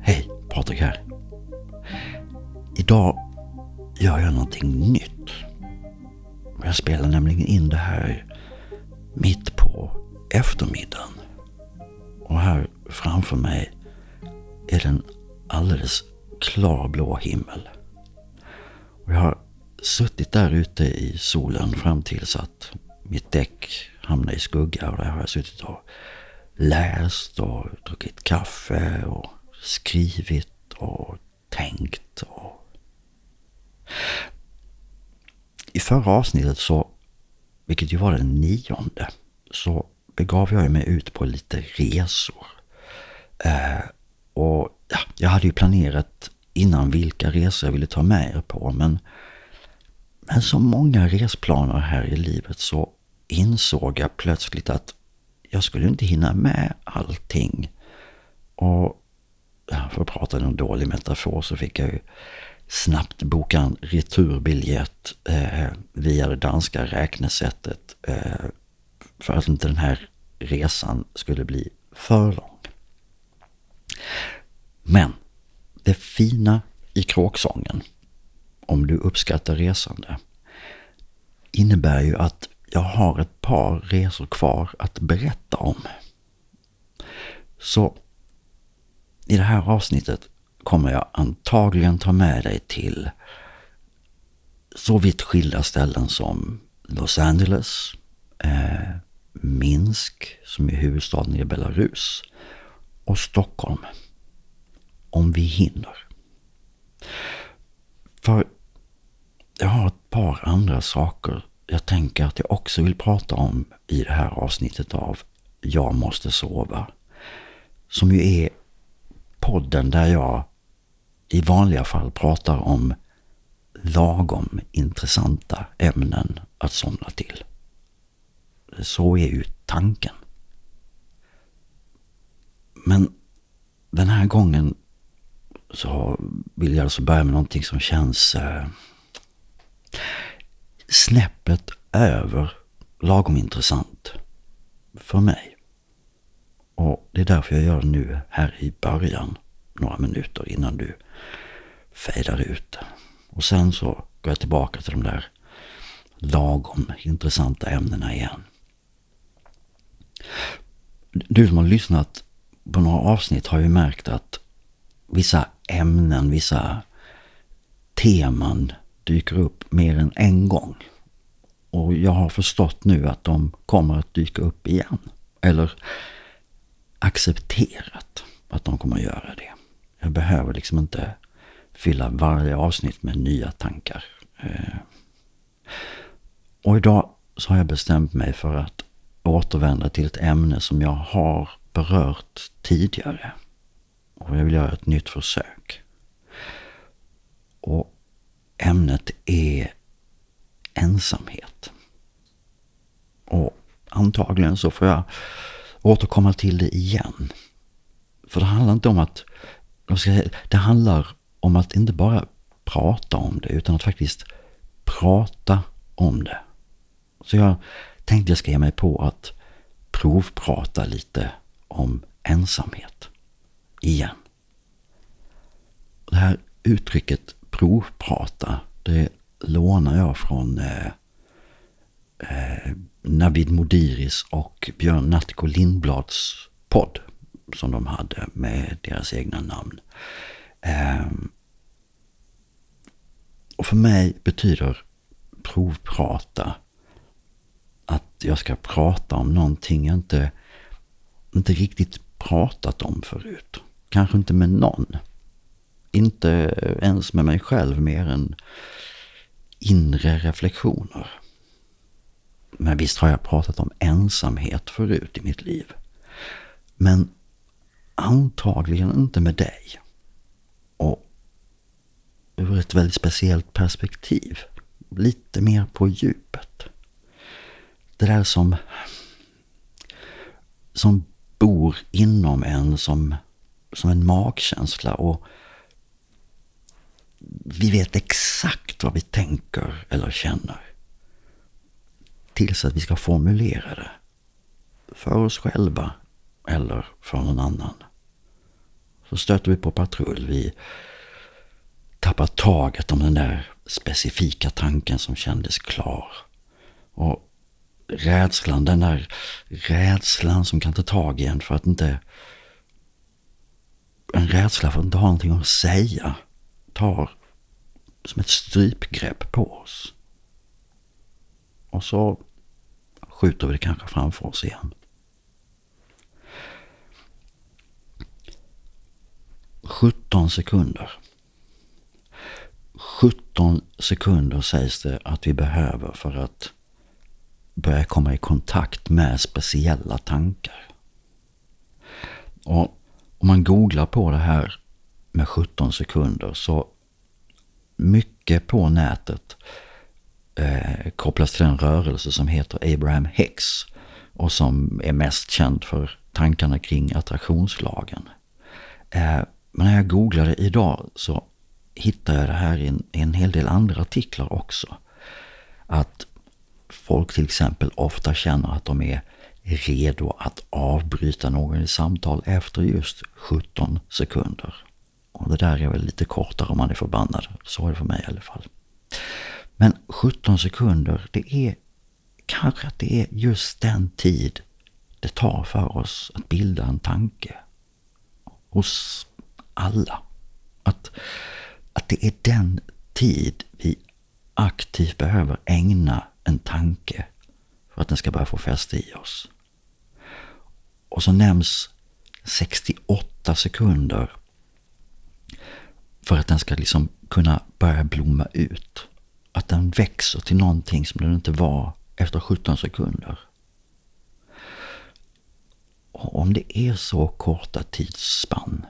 Hej, Patrik här. Idag gör jag någonting nytt. Jag spelar nämligen in det här mitt på eftermiddagen. Och här framför mig är det en alldeles klarblå himmel. Och jag har suttit där ute i solen fram tills att mitt däck hamnade i skugga och där har jag suttit och läst och druckit kaffe och skrivit och tänkt. Och... I förra avsnittet så, vilket ju var den nionde, så begav jag mig ut på lite resor. Eh, och ja, jag hade ju planerat innan vilka resor jag ville ta med er på, men, men som många resplaner här i livet så insåg jag plötsligt att jag skulle inte hinna med allting. Och för att prata någon en dålig metafor så fick jag ju snabbt boka en returbiljett eh, via det danska räknesättet eh, för att inte den här resan skulle bli för lång. Men det fina i kråksången, om du uppskattar resande, innebär ju att jag har ett par resor kvar att berätta om. Så i det här avsnittet kommer jag antagligen ta med dig till så vitt skilda ställen som Los Angeles, eh, Minsk som är huvudstaden i Belarus och Stockholm. Om vi hinner. För jag har ett par andra saker jag tänker att jag också vill prata om i det här avsnittet av Jag måste sova. Som ju är podden där jag i vanliga fall pratar om lagom intressanta ämnen att somna till. Så är ju tanken. Men den här gången så vill jag alltså börja med någonting som känns eh, snäppet över lagom intressant för mig. Och det är därför jag gör det nu här i början, några minuter innan du fejdar ut. Och sen så går jag tillbaka till de där lagom intressanta ämnena igen. Du som har lyssnat på några avsnitt har ju märkt att vissa ämnen, vissa teman dyker upp mer än en gång. Och jag har förstått nu att de kommer att dyka upp igen. Eller accepterat att de kommer att göra det. Jag behöver liksom inte fylla varje avsnitt med nya tankar. Eh. Och idag så har jag bestämt mig för att återvända till ett ämne som jag har berört tidigare. Och jag vill göra ett nytt försök. Och ämnet är ensamhet. Och antagligen så får jag återkomma till det igen. För det handlar inte om att, det handlar om att inte bara prata om det utan att faktiskt prata om det. Så jag tänkte jag ska ge mig på att provprata lite om ensamhet. Igen. Det här uttrycket provprata, det lånar jag från eh, eh, Navid Modiris och Björn Natthiko Lindblads podd som de hade med deras egna namn. Ehm, och för mig betyder provprata att jag ska prata om någonting jag inte, inte riktigt pratat om förut. Kanske inte med någon. Inte ens med mig själv mer än inre reflektioner. Men visst har jag pratat om ensamhet förut i mitt liv. Men antagligen inte med dig. Och ur ett väldigt speciellt perspektiv. Lite mer på djupet. Det där som, som bor inom en som, som en magkänsla och vi vet exakt vad vi tänker eller känner. Tills att vi ska formulera det. För oss själva eller för någon annan. så stöter vi på patrull. Vi tappar taget om den där specifika tanken som kändes klar. Och rädslan, den där rädslan som kan ta tag i en för att inte... En rädsla för att inte ha någonting att säga tar som ett strypgrepp på oss. Och så skjuter vi det kanske framför oss igen. 17 sekunder. 17 sekunder sägs det att vi behöver för att börja komma i kontakt med speciella tankar. Och om man googlar på det här med 17 sekunder så mycket på nätet eh, kopplas till den rörelse som heter Abraham Hicks och som är mest känd för tankarna kring attraktionslagen. Eh, men när jag googlade idag så hittade jag det här i en, i en hel del andra artiklar också. Att folk till exempel ofta känner att de är redo att avbryta någon i samtal efter just 17 sekunder. Och det där är väl lite kortare om man är förbannad. Så är det för mig i alla fall. Men 17 sekunder, det är kanske att det är just den tid det tar för oss att bilda en tanke. Hos alla. Att, att det är den tid vi aktivt behöver ägna en tanke för att den ska börja få fäste i oss. Och så nämns 68 sekunder för att den ska liksom kunna börja blomma ut. Att den växer till någonting som den inte var efter 17 sekunder. Och om det är så korta tidsspann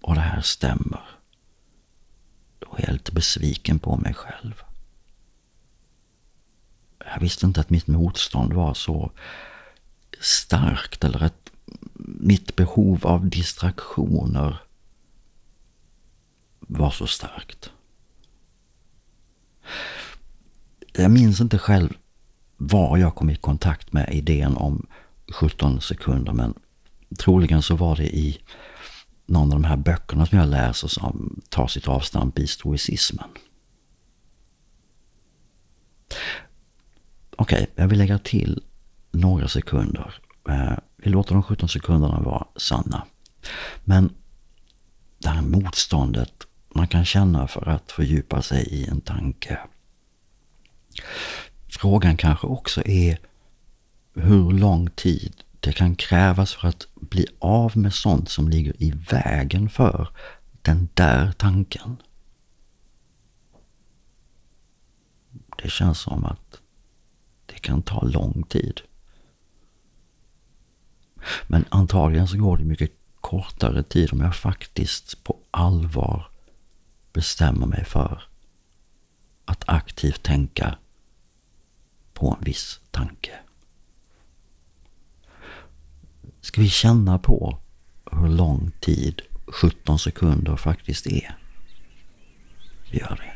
och det här stämmer, då är jag lite besviken på mig själv. Jag visste inte att mitt motstånd var så starkt eller att mitt behov av distraktioner var så starkt. Jag minns inte själv var jag kom i kontakt med idén om 17 sekunder men troligen så var det i någon av de här böckerna som jag läser som tar sitt avstamp i stoicismen. Okej, okay, jag vill lägga till några sekunder. Eh, vi låter de 17 sekunderna vara sanna. Men det här motståndet man kan känna för att fördjupa sig i en tanke. Frågan kanske också är hur lång tid det kan krävas för att bli av med sånt som ligger i vägen för den där tanken. Det känns som att det kan ta lång tid. Men antagligen så går det mycket kortare tid om jag faktiskt på allvar bestämmer mig för att aktivt tänka på en viss tanke. Ska vi känna på hur lång tid 17 sekunder faktiskt är? Vi gör det.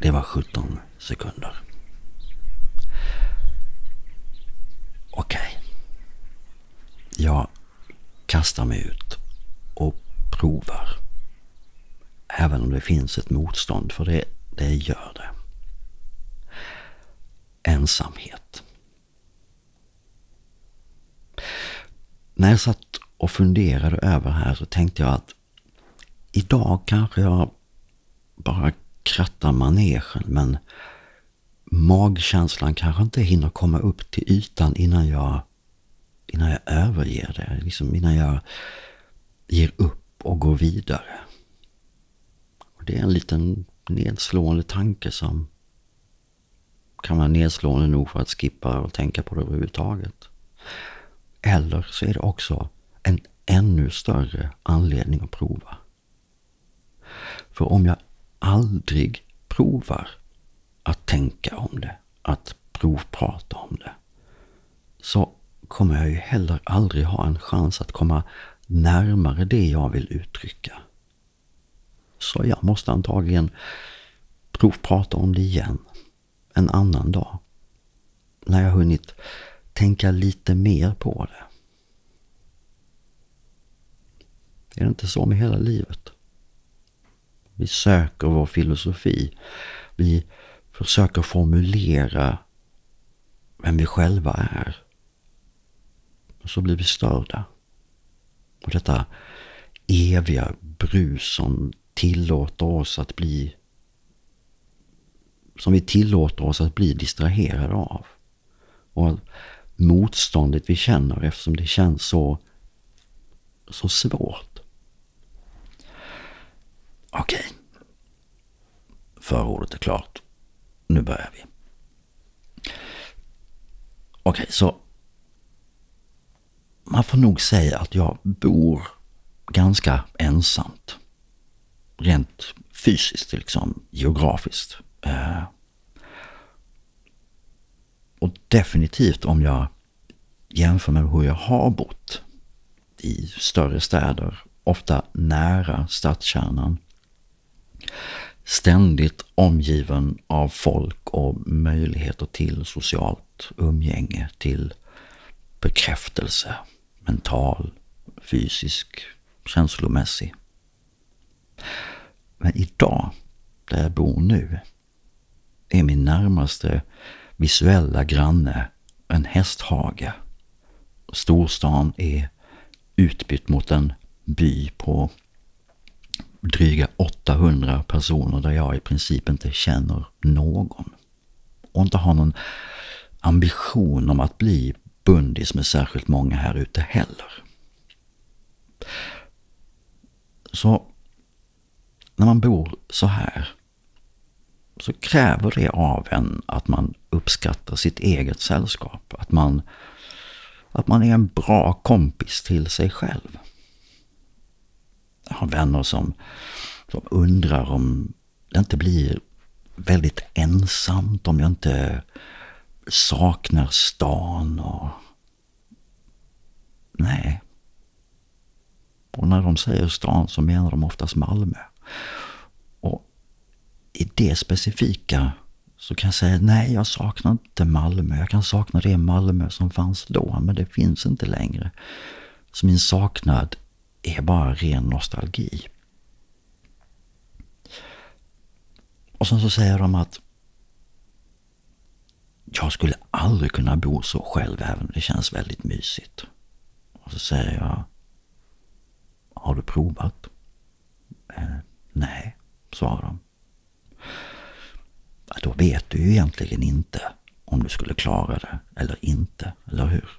Det var 17 sekunder. Okej. Okay. Jag kastar mig ut och provar. Även om det finns ett motstånd, för det, det gör det. Ensamhet. När jag satt och funderade över här så tänkte jag att idag kanske jag bara krattar manegen men magkänslan kanske inte hinner komma upp till ytan innan jag, innan jag överger det. Liksom innan jag ger upp och går vidare. Det är en liten nedslående tanke som kan vara nedslående nog för att skippa och tänka på det överhuvudtaget. Eller så är det också en ännu större anledning att prova. För om jag aldrig provar att tänka om det, att provprata om det, så kommer jag ju heller aldrig ha en chans att komma närmare det jag vill uttrycka. Så jag måste antagligen provprata om det igen en annan dag. När jag hunnit tänka lite mer på det. Är det inte så med hela livet? Vi söker vår filosofi. Vi försöker formulera vem vi själva är. Och så blir vi störda. Och detta eviga brus som tillåter oss att bli som vi tillåter oss att bli distraherade av. Och motståndet vi känner eftersom det känns så, så svårt. Okej. Förordet är klart. Nu börjar vi. Okej, så man får nog säga att jag bor ganska ensamt. Rent fysiskt, liksom geografiskt. Eh, och definitivt om jag jämför med hur jag har bott i större städer, ofta nära stadskärnan. Ständigt omgiven av folk och möjligheter till socialt umgänge, till bekräftelse, mental, fysisk, känslomässig. Men idag, där jag bor nu, är min närmaste visuella granne en hästhage. Storstan är utbytt mot en by på dryga 800 personer där jag i princip inte känner någon. Och inte har någon ambition om att bli bundis med särskilt många här ute heller. Så när man bor så här så kräver det av en att man uppskattar sitt eget sällskap. Att man, att man är en bra kompis till sig själv. Jag har vänner som, som undrar om det inte blir väldigt ensamt om jag inte saknar stan och... Nej. Och när de säger stan så menar de oftast Malmö och i det specifika så kan jag säga nej, jag saknar inte Malmö. Jag kan sakna det Malmö som fanns då, men det finns inte längre. Så min saknad är bara ren nostalgi. Och sen så säger de att jag skulle aldrig kunna bo så själv även om det känns väldigt mysigt. Och så säger jag, har du provat? Eh, Nej, svarar de då vet du ju egentligen inte om du skulle klara det eller inte, eller hur?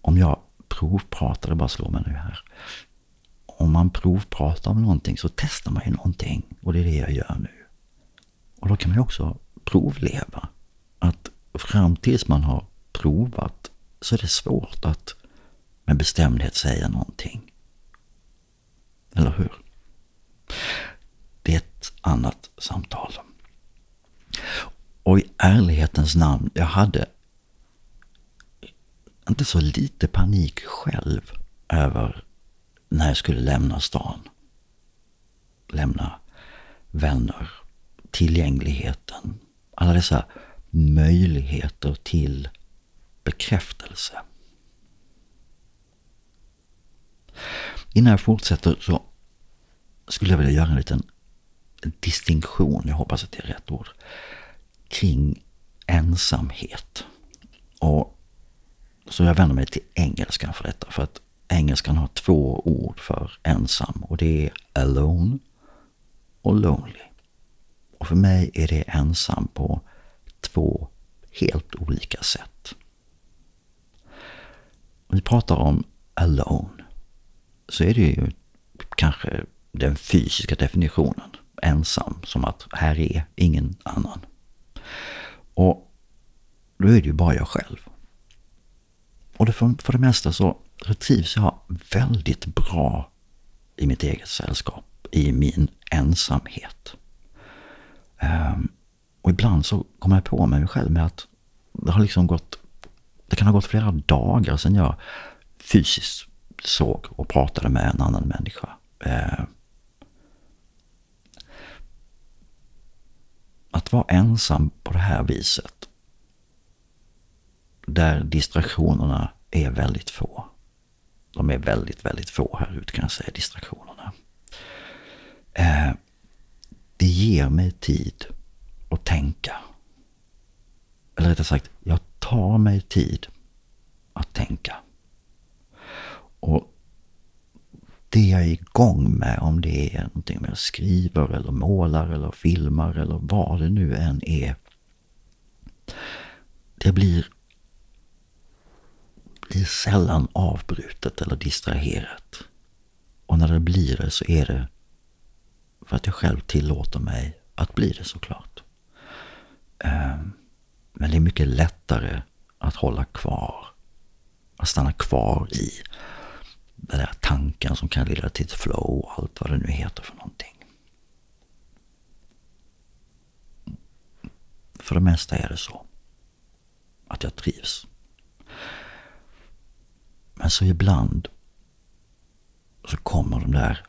Om jag provpratar, det bara slår mig nu här. Om man provpratar om någonting så testar man ju någonting och det är det jag gör nu. Och då kan man ju också provleva. Att fram tills man har provat så är det svårt att med bestämdhet säga någonting. Eller hur? Det är ett annat samtal. Och i ärlighetens namn, jag hade inte så lite panik själv över när jag skulle lämna stan. Lämna vänner, tillgängligheten, alla dessa möjligheter till bekräftelse. Innan jag fortsätter så skulle jag vilja göra en liten distinktion, jag hoppas att det är rätt ord, kring ensamhet. Och så jag vänder mig till engelskan för detta, för att engelskan har två ord för ensam och det är alone och lonely. Och för mig är det ensam på två helt olika sätt. Vi pratar om alone så är det ju kanske den fysiska definitionen ensam, som att här är ingen annan. Och då är det ju bara jag själv. Och det för, för det mesta så trivs jag väldigt bra i mitt eget sällskap, i min ensamhet. Um, och ibland så kommer jag på mig själv med att det har liksom gått det kan ha gått flera dagar sedan jag fysiskt såg och pratade med en annan människa. Eh, att vara ensam på det här viset, där distraktionerna är väldigt få. De är väldigt, väldigt få här ute kan jag säga, distraktionerna. Eh, det ger mig tid att tänka. Eller rättare sagt, jag tar mig tid att tänka. Och det jag är igång med, om det är någonting jag skriver eller målar eller filmar eller vad det nu än är. Det blir, blir sällan avbrutet eller distraherat. Och när det blir det så är det för att jag själv tillåter mig att bli det såklart. Ehm, men det är mycket lättare att hålla kvar, att stanna kvar i den där tanken som kan leda till ett flow och allt vad det nu heter för någonting. För det mesta är det så. Att jag trivs. Men så ibland så kommer de där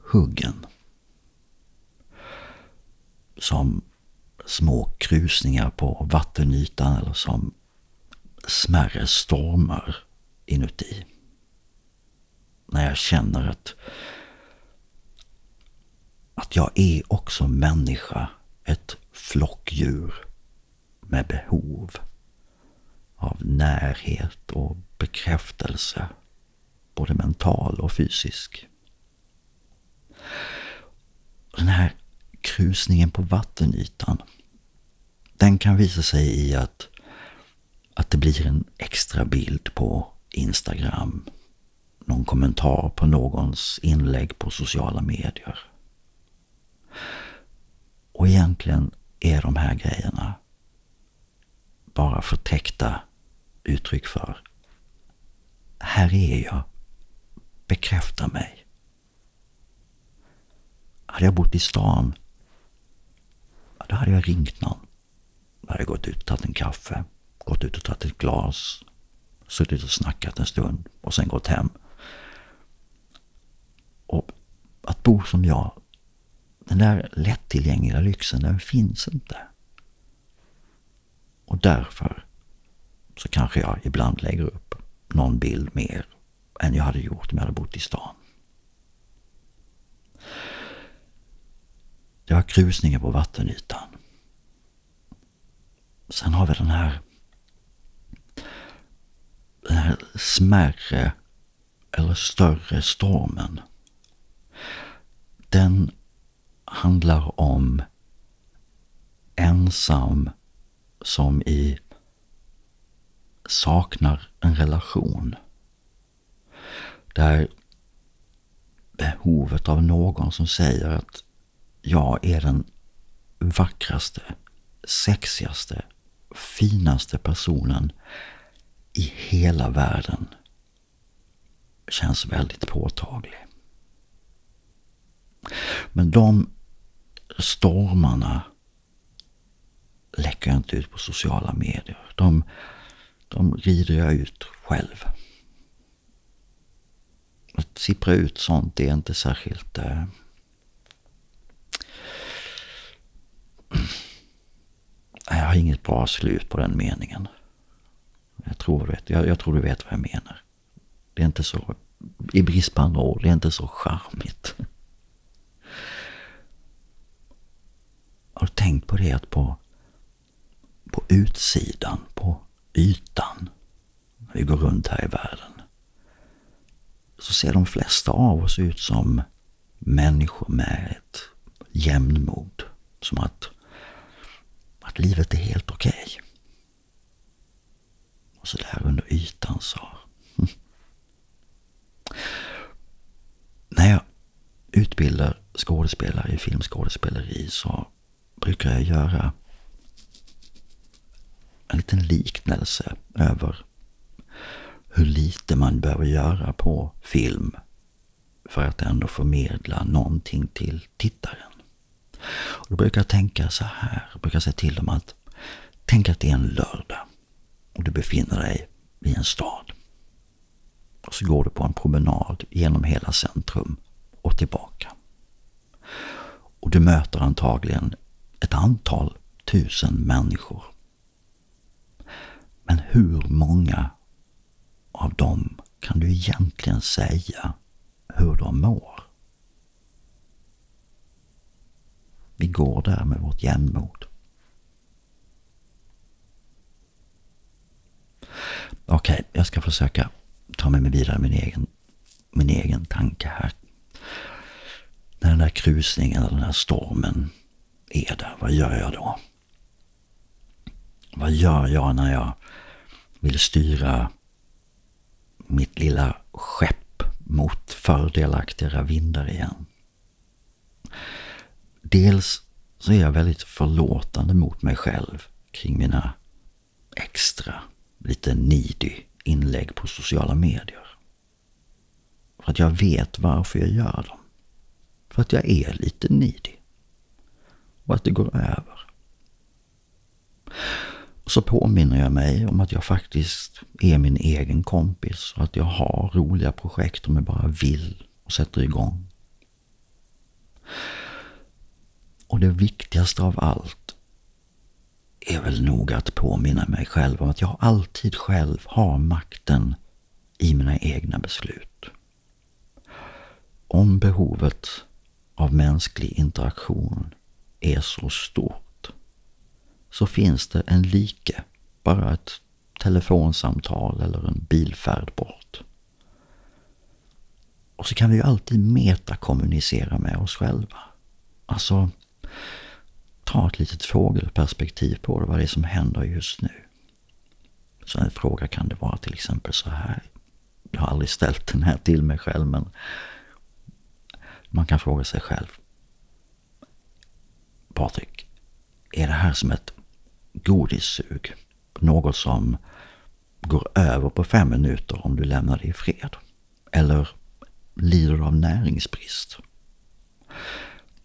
huggen. Som små krusningar på vattenytan eller som smärre stormar inuti. När jag känner att, att jag är också människa, ett flockdjur med behov av närhet och bekräftelse, både mental och fysisk. Den här krusningen på vattenytan, den kan visa sig i att, att det blir en extra bild på Instagram, någon kommentar på någons inlägg på sociala medier. Och egentligen är de här grejerna bara förtäckta uttryck för här är jag, bekräfta mig. Hade jag bott i stan, då hade jag ringt någon. Då hade jag gått ut och tagit en kaffe, gått ut och tagit ett glas, suttit och snackat en stund och sen gått hem. Och att bo som jag, den där lättillgängliga lyxen, den finns inte. Och därför så kanske jag ibland lägger upp någon bild mer än jag hade gjort om jag hade bott i stan. Det var krusningar på vattenytan. Sen har vi den här, den här smärre eller större stormen. Den handlar om ensam som i saknar en relation. Där behovet av någon som säger att jag är den vackraste, sexigaste, finaste personen i hela världen känns väldigt påtaglig. Men de stormarna läcker jag inte ut på sociala medier. De, de rider jag ut själv. Att sippra ut sånt är inte särskilt eh, Jag har inget bra slut på den meningen. Jag tror, jag, jag tror du vet vad jag menar. Det är inte så, i brist på andra ord, det är inte så charmigt. Och tänk på det att på, på utsidan, på ytan, när vi går runt här i världen, så ser de flesta av oss ut som människor med ett jämnmod. Som att att livet är helt okej. Okay. Och så där under ytan så... När jag utbildar skådespelare i filmskådespeleri så brukar jag göra en liten liknelse över hur lite man behöver göra på film för att ändå förmedla någonting till tittaren. Och då brukar jag tänka så här, jag brukar säga till dem att tänk att det är en lördag. och du befinner dig i en stad. Och så går du på en promenad genom hela centrum och tillbaka. Och du möter antagligen ett antal tusen människor. Men hur många av dem kan du egentligen säga hur de mår? Vi går där med vårt jämnmod. Okej, okay, jag ska försöka ta mig vidare min egen, min egen tanke här. När den där krusningen eller den här stormen är där, vad gör jag då? Vad gör jag när jag vill styra mitt lilla skepp mot fördelaktigare vindar igen? Dels så är jag väldigt förlåtande mot mig själv kring mina extra, lite needy inlägg på sociala medier. För att jag vet varför jag gör dem. För att jag är lite needy. Och att det går över. Och så påminner jag mig om att jag faktiskt är min egen kompis och att jag har roliga projekt om jag bara vill och sätter igång. Och det viktigaste av allt är väl nog att påminna mig själv om att jag alltid själv har makten i mina egna beslut. Om behovet av mänsklig interaktion är så stort så finns det en like, bara ett telefonsamtal eller en bilfärd bort. Och så kan vi ju alltid metakommunicera med oss själva. Alltså, ta ett litet fågelperspektiv på det, vad det är som händer just nu. Så en fråga kan det vara till exempel så här. Jag har aldrig ställt den här till mig själv, men man kan fråga sig själv. Patrik, är det här som ett godissug? Något som går över på fem minuter om du lämnar det i fred? Eller lider du av näringsbrist?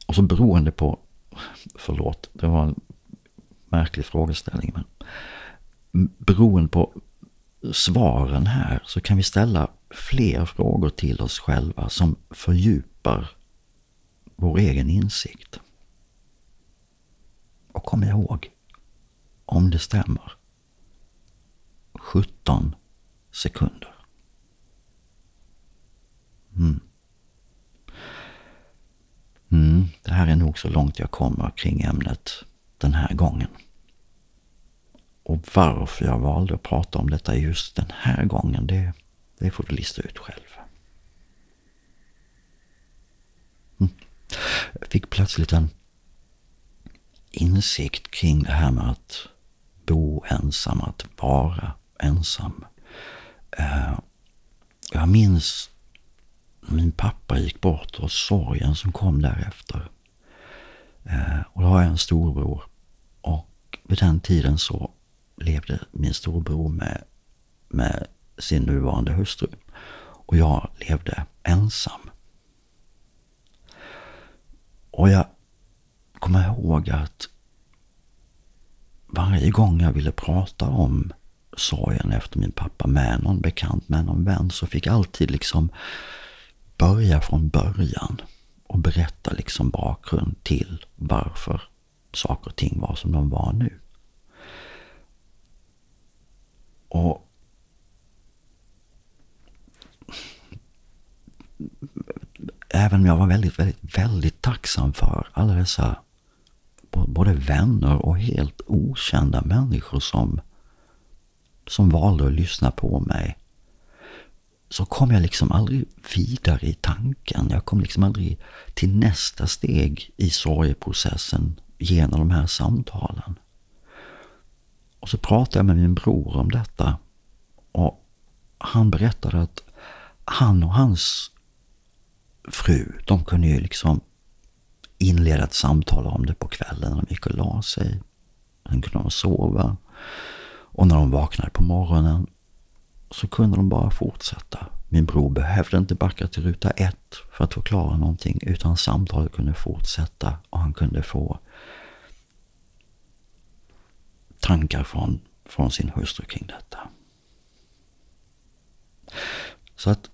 Och så beroende på Förlåt, det var en märklig frågeställning. Men beroende på svaren här så kan vi ställa fler frågor till oss själva som fördjupar vår egen insikt. Och kom ihåg, om det stämmer, 17 sekunder. Mm. Mm, det här är nog så långt jag kommer kring ämnet den här gången. Och varför jag valde att prata om detta just den här gången, det, det får du lista ut själv. Mm. Jag fick plötsligt en insikt kring det här med att bo ensam, att vara ensam. Eh, jag minns min pappa gick bort och sorgen som kom därefter. Eh, och då har jag en storbror. Och vid den tiden så levde min storbror med, med sin nuvarande hustru. Och jag levde ensam. Och jag kommer ihåg att varje gång jag ville prata om sorgen efter min pappa med någon bekant, med någon vän, så fick jag alltid liksom börja från början och berätta liksom bakgrund till varför saker och ting var som de var nu. Och även om jag var väldigt, väldigt, väldigt tacksam för alla dessa både vänner och helt okända människor som, som valde att lyssna på mig så kom jag liksom aldrig vidare i tanken. Jag kom liksom aldrig till nästa steg i sorgeprocessen genom de här samtalen. Och så pratade jag med min bror om detta och han berättade att han och hans fru, de kunde ju liksom inleda ett samtal om det på kvällen när de gick och la sig. Sen kunde de sova. Och när de vaknade på morgonen så kunde de bara fortsätta. Min bror behövde inte backa till ruta ett för att förklara någonting utan samtalet kunde fortsätta och han kunde få tankar från från sin hustru kring detta. Så att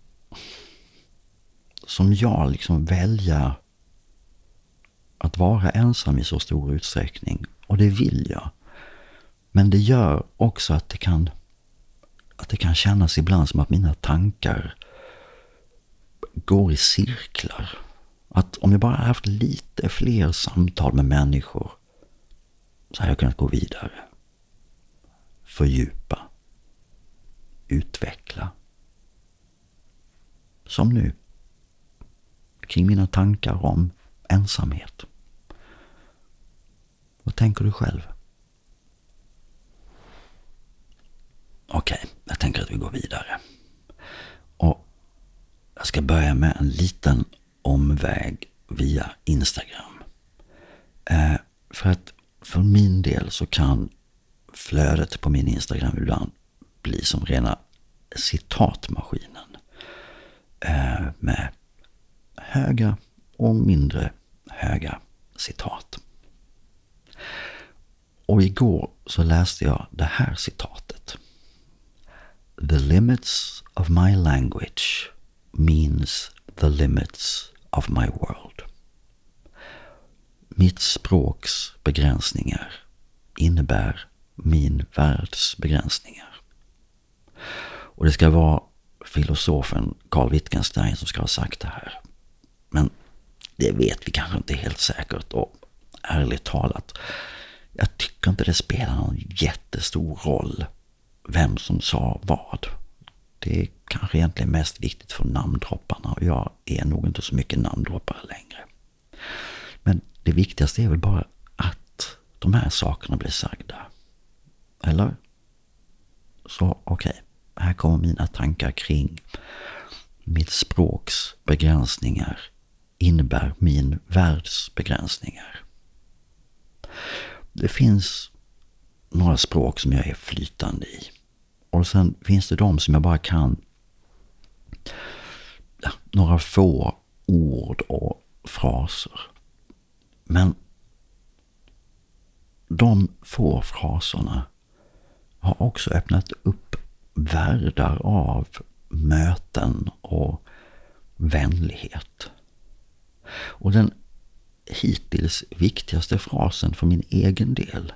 som jag liksom välja att vara ensam i så stor utsträckning. Och det vill jag. Men det gör också att det kan, att det kan kännas ibland som att mina tankar går i cirklar. Att om jag bara haft lite fler samtal med människor så hade jag kunnat gå vidare. Fördjupa. Utveckla. Som nu. Kring mina tankar om ensamhet. Vad tänker du själv? Okej, okay, jag tänker att vi går vidare. Och jag ska börja med en liten omväg via Instagram. Eh, för att för min del så kan flödet på min Instagram ibland bli som rena citatmaskinen. Eh, med höga och mindre höga citat. Och igår så läste jag det här citatet. The limits of my language means the limits of my world. Mitt språks begränsningar innebär min världs begränsningar. Och det ska vara filosofen Carl Wittgenstein som ska ha sagt det här. Men det vet vi kanske inte helt säkert och ärligt talat, jag tycker inte det spelar någon jättestor roll vem som sa vad. Det är kanske egentligen mest viktigt för namndropparna och jag är nog inte så mycket namndroppare längre. Men det viktigaste är väl bara att de här sakerna blir sagda. Eller? Så okej, okay. här kommer mina tankar kring mitt språks begränsningar innebär min världs begränsningar. Det finns några språk som jag är flytande i. Och sen finns det de som jag bara kan ja, några få ord och fraser. Men de få fraserna har också öppnat upp världar av möten och vänlighet. Och den hittills viktigaste frasen för min egen del,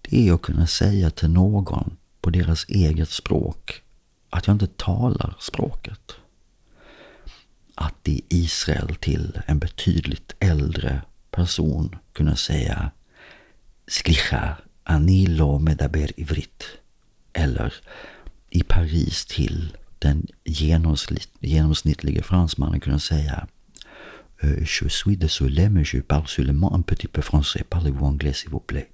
det är att kunna säga till någon på deras eget språk att jag inte talar språket. Att i Israel till en betydligt äldre person kunna säga Slicha, anilo medaber ivrit. Eller i Paris till den genomsnittliga fransmannen kunna säga Euh, je suis désolé, mais je parle seulement un petit peu français. Parlez-vous anglais, s'il vous plaît?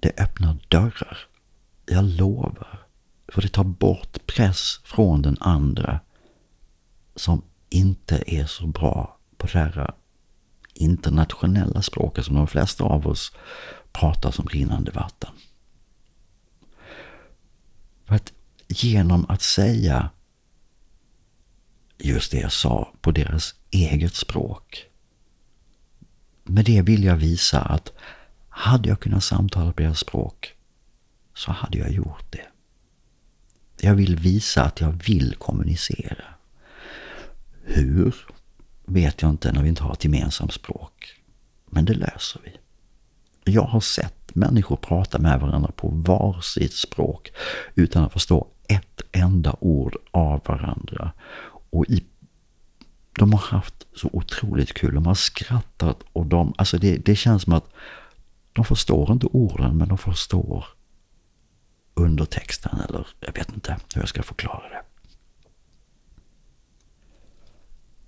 Det öppnar dörrar. Jag lovar. För det tar bort press från den andra som inte är så bra på det här internationella språket som de flesta av oss pratar som rinnande vatten. För att genom att säga just det jag sa på deras eget språk. Med det vill jag visa att hade jag kunnat samtala på deras språk så hade jag gjort det. Jag vill visa att jag vill kommunicera. Hur vet jag inte när vi inte har ett gemensamt språk. Men det löser vi. Jag har sett människor prata med varandra på varsitt språk utan att förstå ett enda ord av varandra. Och i, de har haft så otroligt kul. De har skrattat och de, alltså det, det känns som att de förstår inte orden men de förstår undertexten eller jag vet inte hur jag ska förklara det.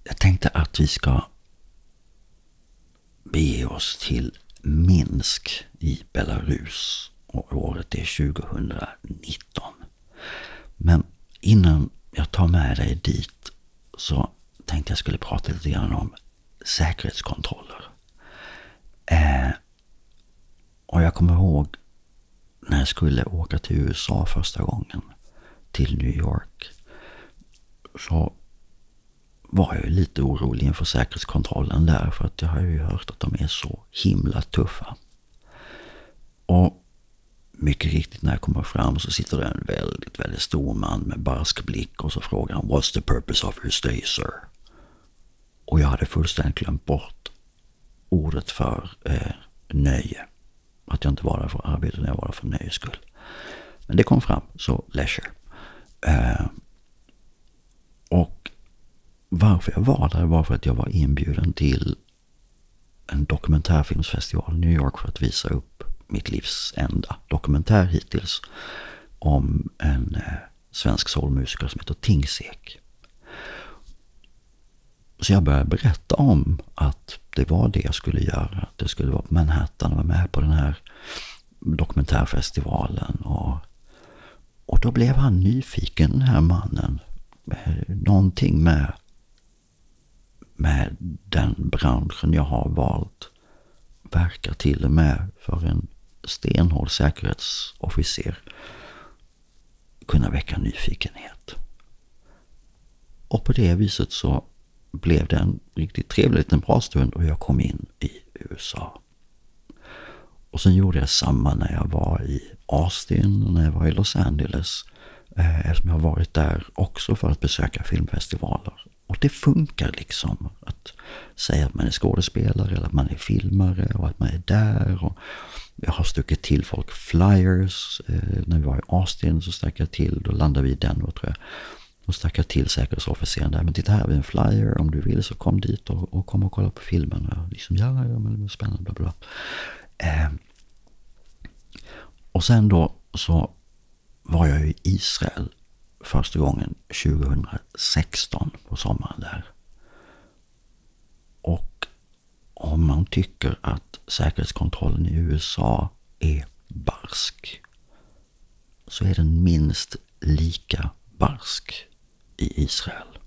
Jag tänkte att vi ska bege oss till Minsk i Belarus och året är 2019. Men innan jag tar med dig dit så tänkte jag skulle prata lite grann om säkerhetskontroller. Eh, och jag kommer ihåg när jag skulle åka till USA första gången, till New York, så var jag lite orolig inför säkerhetskontrollen där för att jag har ju hört att de är så himla tuffa. Och mycket riktigt när jag kommer fram så sitter det en väldigt, väldigt stor man med barsk blick och så frågar han What's the purpose of your stay sir? Och jag hade fullständigt glömt bort ordet för eh, nöje. Att jag inte var där för arbete, utan jag var där för nöjes skull. Men det kom fram, så leisure. Eh, och varför jag var där var för att jag var inbjuden till en dokumentärfilmsfestival i New York för att visa upp mitt livs enda dokumentär hittills om en eh, svensk soulmusiker som heter Tingsek. Så jag började berätta om att det var det jag skulle göra. Det skulle vara på Manhattan och vara med på den här dokumentärfestivalen. Och, och då blev han nyfiken, den här mannen. Eh, någonting med, med den branschen jag har valt verkar till och med för en stenhård säkerhetsofficer kunna väcka nyfikenhet. Och på det viset så blev det en riktigt trevlig liten bra stund och jag kom in i USA. Och sen gjorde jag samma när jag var i Austin och när jag var i Los Angeles. Eh, eftersom jag har varit där också för att besöka filmfestivaler. Och det funkar liksom att säga att man är skådespelare eller att man är filmare och att man är där. Och jag har stuckit till folk flyers. Eh, när vi var i Austin så stack jag till, då landade vi i Denver tror jag. Då stack jag till säkerhetsofficeren där. Men titta här har vi en flyer. Om du vill så kom dit och, och kom och kolla på filmen. Och liksom, ja, ja, men det var spännande, bla bla. Eh, och sen då så var jag i Israel första gången 2016 på sommaren där. Och om man tycker att säkerhetskontrollen i USA är barsk så är den minst lika barsk i Israel.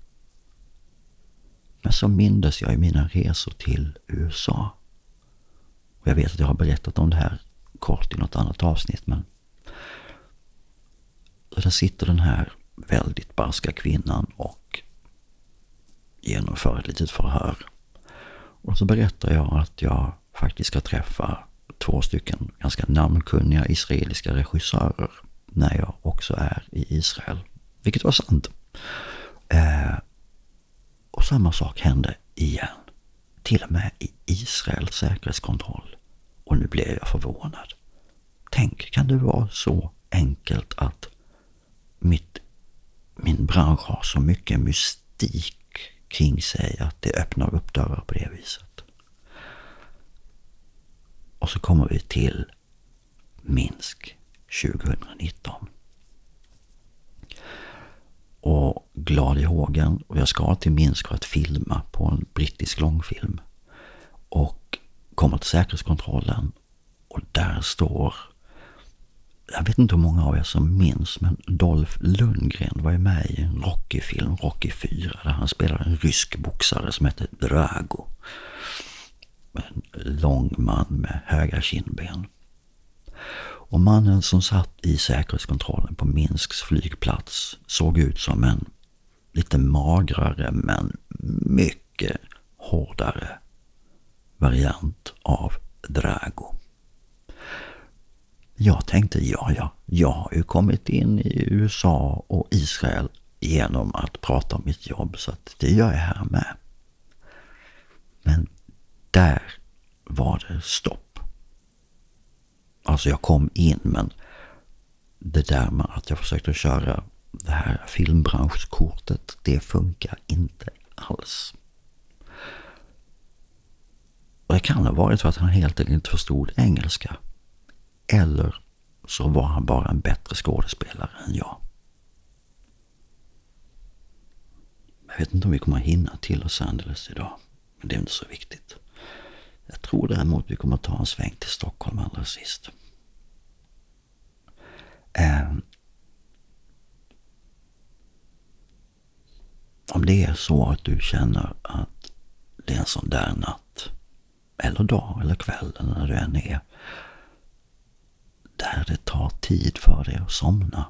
Men så mindes jag i mina resor till USA. Och jag vet att jag har berättat om det här kort i något annat avsnitt men så där sitter den här väldigt barska kvinnan och genomför ett litet förhör. Och så berättar jag att jag faktiskt ska träffa två stycken ganska namnkunniga israeliska regissörer när jag också är i Israel. Vilket var sant. Eh, och samma sak hände igen. Till och med i Israels säkerhetskontroll. Och nu blev jag förvånad. Tänk, kan det vara så enkelt att mitt, min bransch har så mycket mystik kring sig att det öppnar upp dörrar på det viset. Och så kommer vi till Minsk 2019 och glad i hågen. Och jag ska till Minsk för att filma på en brittisk långfilm. Och kommer till säkerhetskontrollen och där står jag vet inte hur många av er som minns, men Dolph Lundgren var ju med i en Rocky-film, Rocky 4, där han spelade en rysk boxare som hette Drago. En lång man med höga kindben. Och mannen som satt i säkerhetskontrollen på Minsks flygplats såg ut som en lite magrare men mycket hårdare variant av Drago. Jag tänkte, ja, ja, jag har ju kommit in i USA och Israel genom att prata om mitt jobb så att det gör jag här med. Men där var det stopp. Alltså jag kom in men det där med att jag försökte köra det här filmbranschkortet, det funkar inte alls. Och det kan ha varit för att han helt enkelt inte förstod engelska. Eller så var han bara en bättre skådespelare än jag. Jag vet inte om vi kommer hinna till Los Angeles idag. Men det är inte så viktigt. Jag tror däremot vi kommer ta en sväng till Stockholm allra sist. Eh, om det är så att du känner att det är en sån där natt, eller dag eller kväll, eller när du än är, där det tar tid för dig att somna.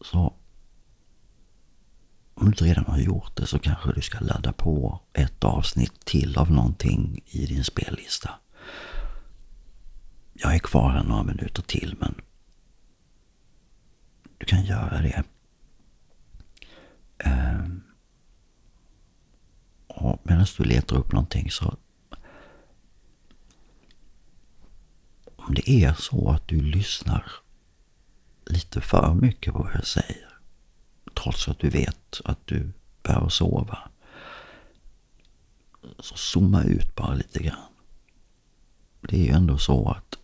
Så om du inte redan har gjort det så kanske du ska ladda på ett avsnitt till av någonting i din spellista. jag är kvar här några minuter till men du kan göra det. Ehm, och medan du letar upp någonting så om det är så att du lyssnar lite för mycket på vad jag säger trots att du vet att du behöver sova så zooma ut bara lite grann. Det är ju ändå så att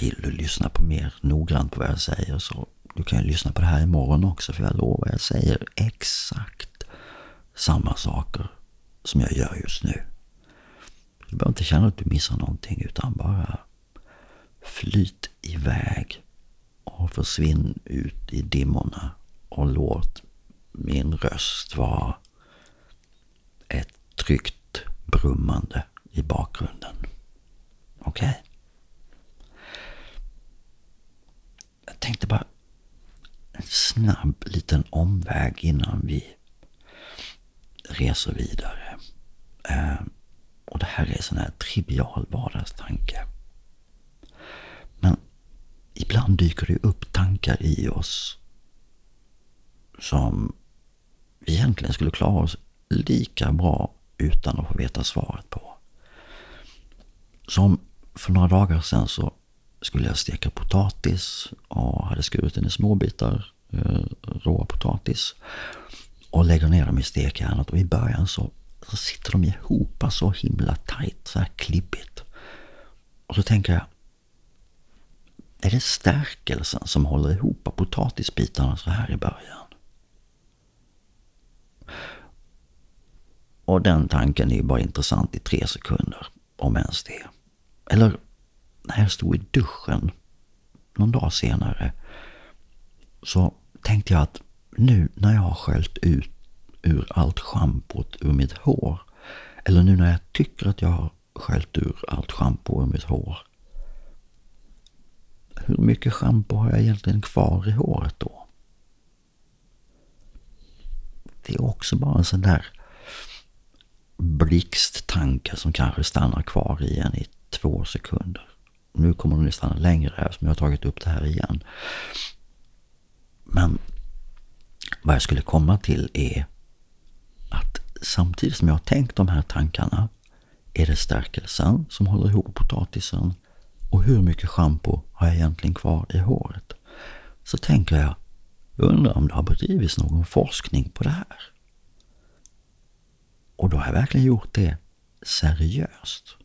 vill du lyssna på mer noggrant på vad jag säger så du kan ju lyssna på det här imorgon också för jag lovar jag säger exakt samma saker som jag gör just nu. Du behöver inte känna att du missar någonting utan bara flyt iväg och försvinn ut i dimmorna och låt min röst vara ett tryggt brummande i bakgrunden. Okej? Okay? Jag tänkte bara en snabb liten omväg innan vi reser vidare. Ehm, och det här är en sån här trivial vardagstanke. Men ibland dyker det upp tankar i oss som vi egentligen skulle klara oss lika bra utan att få veta svaret på. Som för några dagar sedan så skulle jag steka potatis och hade skurit den i små bitar, eh, råa potatis. Och lägger ner dem i stekjärnet och i början så, så sitter de ihop alltså, så himla tajt, så här klibbigt. Och så tänker jag, är det stärkelsen som håller ihop potatisbitarna så här i början? Och den tanken är ju bara intressant i tre sekunder, om ens det. Eller när jag stod i duschen någon dag senare så tänkte jag att nu när jag har sköljt ut ur allt schampot ur mitt hår eller nu när jag tycker att jag har sköljt ur allt schampo ur mitt hår. Hur mycket schampo har jag egentligen kvar i håret då? Det är också bara en sån där blixttanke som kanske stannar kvar i en i två sekunder. Nu kommer den att stanna längre eftersom jag har tagit upp det här igen. Men vad jag skulle komma till är att samtidigt som jag har tänkt de här tankarna är det stärkelsen som håller ihop potatisen och hur mycket schampo har jag egentligen kvar i håret? Så tänker jag, undrar om det har bedrivits någon forskning på det här? Och då har jag verkligen gjort det seriöst.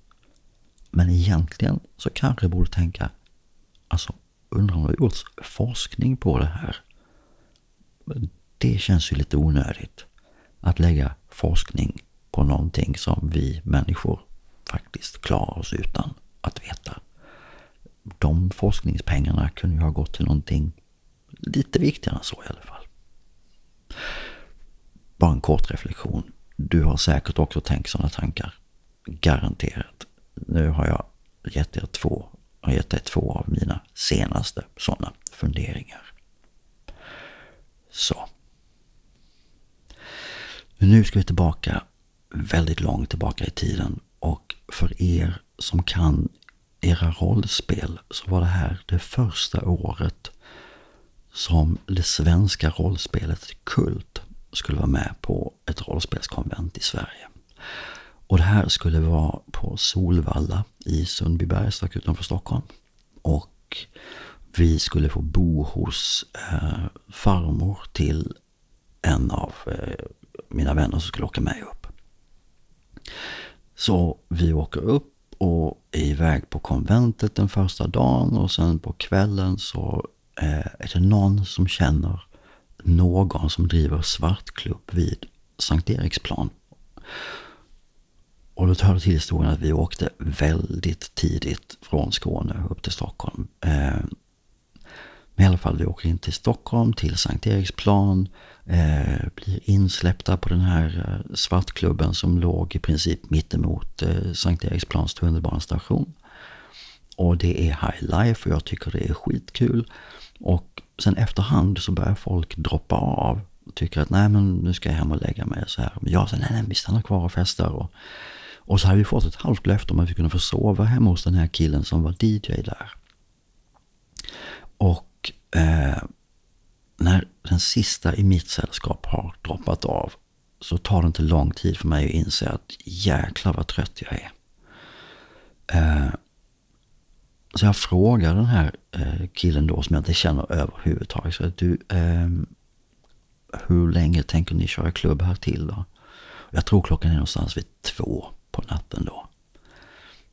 Men egentligen så kanske jag borde tänka, alltså undrar om det har gjorts forskning på det här? Det känns ju lite onödigt att lägga forskning på någonting som vi människor faktiskt klarar oss utan att veta. De forskningspengarna kunde ju ha gått till någonting lite viktigare än så i alla fall. Bara en kort reflektion. Du har säkert också tänkt sådana tankar. Garanterat. Nu har jag gett er två, har gett er två av mina senaste sådana funderingar. Så. Nu ska vi tillbaka väldigt långt tillbaka i tiden och för er som kan era rollspel så var det här det första året som det svenska rollspelet Kult skulle vara med på ett rollspelskonvent i Sverige. Och det här skulle vara på Solvalla i Sundbyberg strax utanför Stockholm. Och vi skulle få bo hos eh, farmor till en av eh, mina vänner som skulle åka med upp. Så vi åker upp och är iväg på konventet den första dagen och sen på kvällen så eh, är det någon som känner någon som driver svartklubb vid Sankt Eriksplan. Och då tar det till historien att vi åkte väldigt tidigt från Skåne upp till Stockholm. Eh, men i alla fall, vi åker in till Stockholm, till Sankt Eriksplan, eh, blir insläppta på den här eh, svartklubben som låg i princip mittemot eh, Sankt Eriksplans tunnelbanestation. Och det är high life och jag tycker det är skitkul. Och sen efterhand så börjar folk droppa av och tycker att nej men nu ska jag hem och lägga mig så här. Men jag säger nej, nej vi stannar kvar och festar. Och, Och så hade vi fått ett halvt löfte om att vi kunde få sova hemma hos den här killen som var DJ där. Och eh, när den sista i mitt sällskap har droppat av så tar det inte lång tid för mig att inse att jäklar vad trött jag är. Eh, så jag frågar den här eh, killen då som jag inte känner överhuvudtaget. Så att du, eh, hur länge tänker ni köra klubb här till då? Jag tror klockan är någonstans vid två på natten då.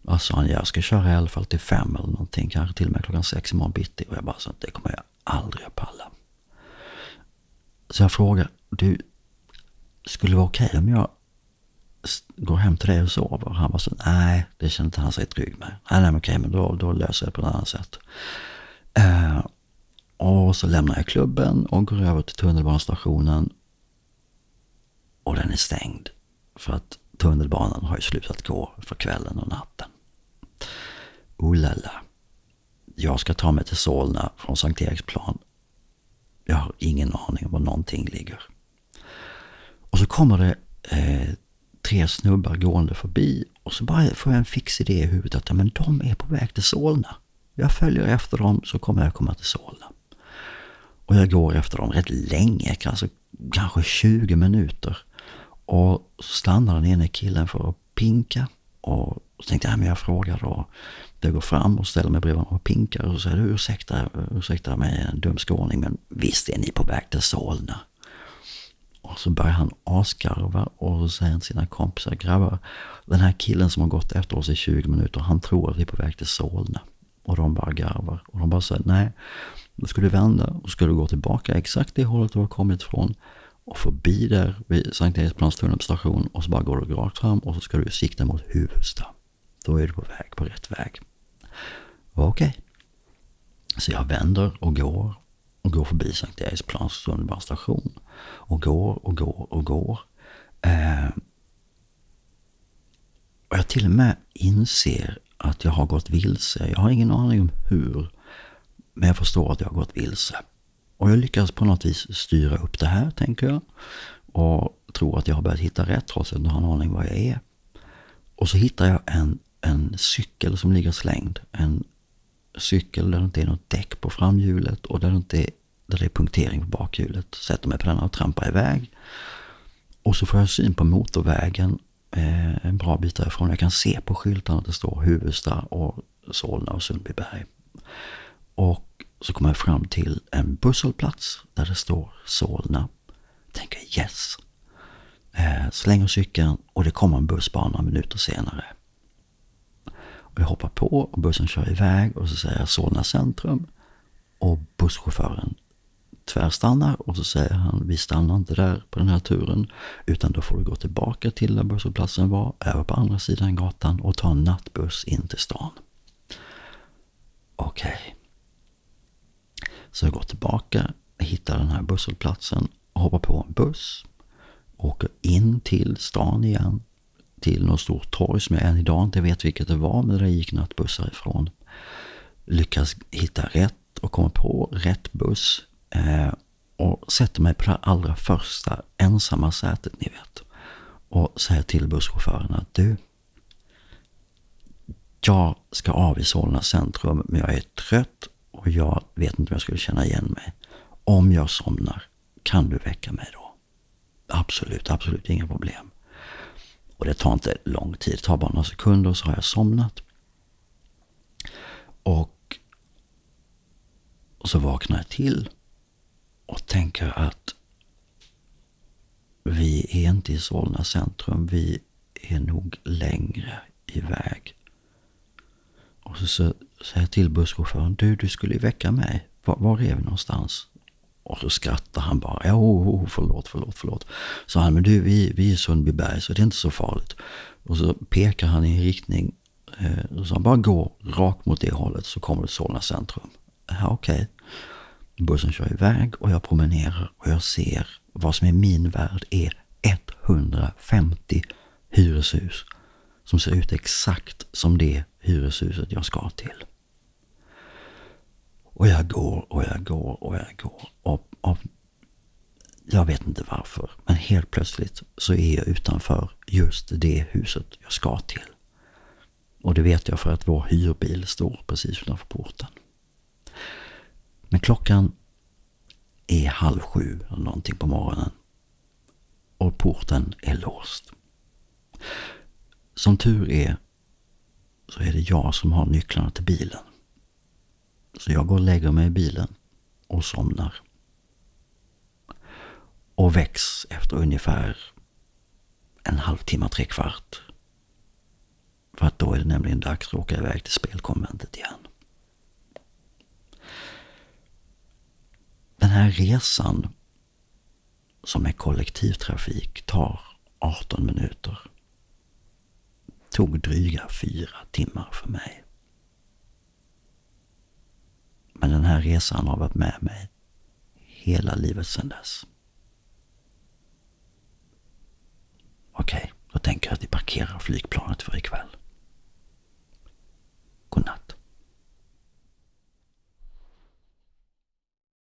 Och sa han, jag ska köra i alla fall till fem eller någonting, kanske till och med klockan sex imorgon bitti. Och jag bara sa, det kommer jag aldrig att palla. Så jag frågar, du, skulle det vara okej okay om jag går hem till dig och sover? Han var så, nej, det känner inte han sig trygg med. Nej, nej, okej, men då, då löser jag det på ett annat sätt. Eh, och så lämnar jag klubben och går över till tunnelbanestationen. Och den är stängd. För att tunnelbanan har ju slutat gå för kvällen och natten. Oh la la. Jag ska ta mig till Solna från Sankt Eriksplan. Jag har ingen aning om var någonting ligger. Och så kommer det eh, tre snubbar gående förbi och så bara får jag en fix idé i huvudet att ja, men de är på väg till Solna. Jag följer efter dem så kommer jag komma till Solna. Och jag går efter dem rätt länge, kanske, kanske 20 minuter. Och så stannar den ene killen för att pinka. Och så tänkte jag, men jag frågar då. Jag går fram och ställer mig bredvid honom och pinkar och säger, ursäkta, ursäkta mig en dum skåning, men visst är ni på väg till Solna? Och så börjar han asgarva och så säger han till sina kompisar, grabbar, den här killen som har gått efter oss i 20 minuter, han tror att vi är på väg till Solna. Och de bara garvar. Och de bara säger, nej, då ska du vända och ska du gå tillbaka exakt det hållet du har kommit ifrån och förbi där vid Sankt Eriksplans tunnelstation och så bara går du rakt fram och så ska du sikta mot Huvudsta. Då är du på väg, på rätt väg. Okej. Okay. Så jag vänder och går och går förbi Sankt Eriksplans tunnelbanestation och går och går och går. Eh, och jag till och med inser att jag har gått vilse. Jag har ingen aning om hur, men jag förstår att jag har gått vilse. Och jag lyckas på något vis styra upp det här, tänker jag. Och tror att jag har börjat hitta rätt trots att jag inte har en aning vad jag är. Och så hittar jag en, en cykel som ligger slängd. En cykel där det inte är något däck på framhjulet och där det inte är, där det är punktering på bakhjulet. Sätter mig på den och trampar iväg. Och så får jag syn på motorvägen eh, en bra bit därifrån. Jag kan se på skyltarna att det står Huvudsta och Solna och Sundbyberg. Och så kommer jag fram till en busshållplats där det står Solna. Tänker yes. Eh, slänger cykeln och det kommer en buss bara några minuter senare. Vi hoppar på och bussen kör iväg och så säger jag Solna centrum. Och busschauffören tvärstannar och så säger han vi stannar inte där på den här turen utan då får du gå tillbaka till där busshållplatsen var, över på andra sidan gatan och ta en nattbuss in till stan. Okej. Okay. Så jag går tillbaka, hittar den här busshållplatsen, hoppar på en buss, åker in till stan igen, till något stort torg som jag än idag inte vet vilket det var, men där gick nattbussar ifrån. Lyckas hitta rätt och kommer på rätt buss eh, och sätter mig på det allra första ensamma sätet, ni vet. Och säger till busschauffören att du, jag ska av i Solna centrum, men jag är trött och jag vet inte om jag skulle känna igen mig. Om jag somnar, kan du väcka mig då? Absolut, absolut inga problem. Och det tar inte lång tid, det tar bara några sekunder så har jag somnat. Och, och så vaknar jag till och tänker att vi är inte i Solna centrum, vi är nog längre iväg. Och så, säger jag till busschauffören, du, du skulle ju väcka mig. Var, var är vi någonstans? Och så skrattar han bara. Ja, oh, oh, förlåt, förlåt, förlåt. Så han, men du, vi, vi är i Sundbyberg så det är inte så farligt. Och så pekar han i en riktning. Eh, så han bara går rakt mot det hållet så kommer du till Solna centrum. Ja, okej. Okay. Bussen kör iväg och jag promenerar och jag ser vad som är min värld är 150 hyreshus som ser ut exakt som det hyreshuset jag ska till. Och jag går och jag går och jag går. Och, och Jag vet inte varför, men helt plötsligt så är jag utanför just det huset jag ska till. Och det vet jag för att vår hyrbil står precis utanför porten. Men klockan är halv sju eller någonting på morgonen. Och porten är låst. Som tur är så är det jag som har nycklarna till bilen. Så jag går och lägger mig i bilen och somnar. Och väcks efter ungefär en halvtimme, tre kvart. För att då är det nämligen dags att åka iväg till spelkonventet igen. Den här resan som är kollektivtrafik tar 18 minuter. Tog dryga fyra timmar för mig. Men den här resan har varit med mig hela livet sedan dess. Okej, okay, då tänker jag att vi parkerar flygplanet för ikväll. Godnatt.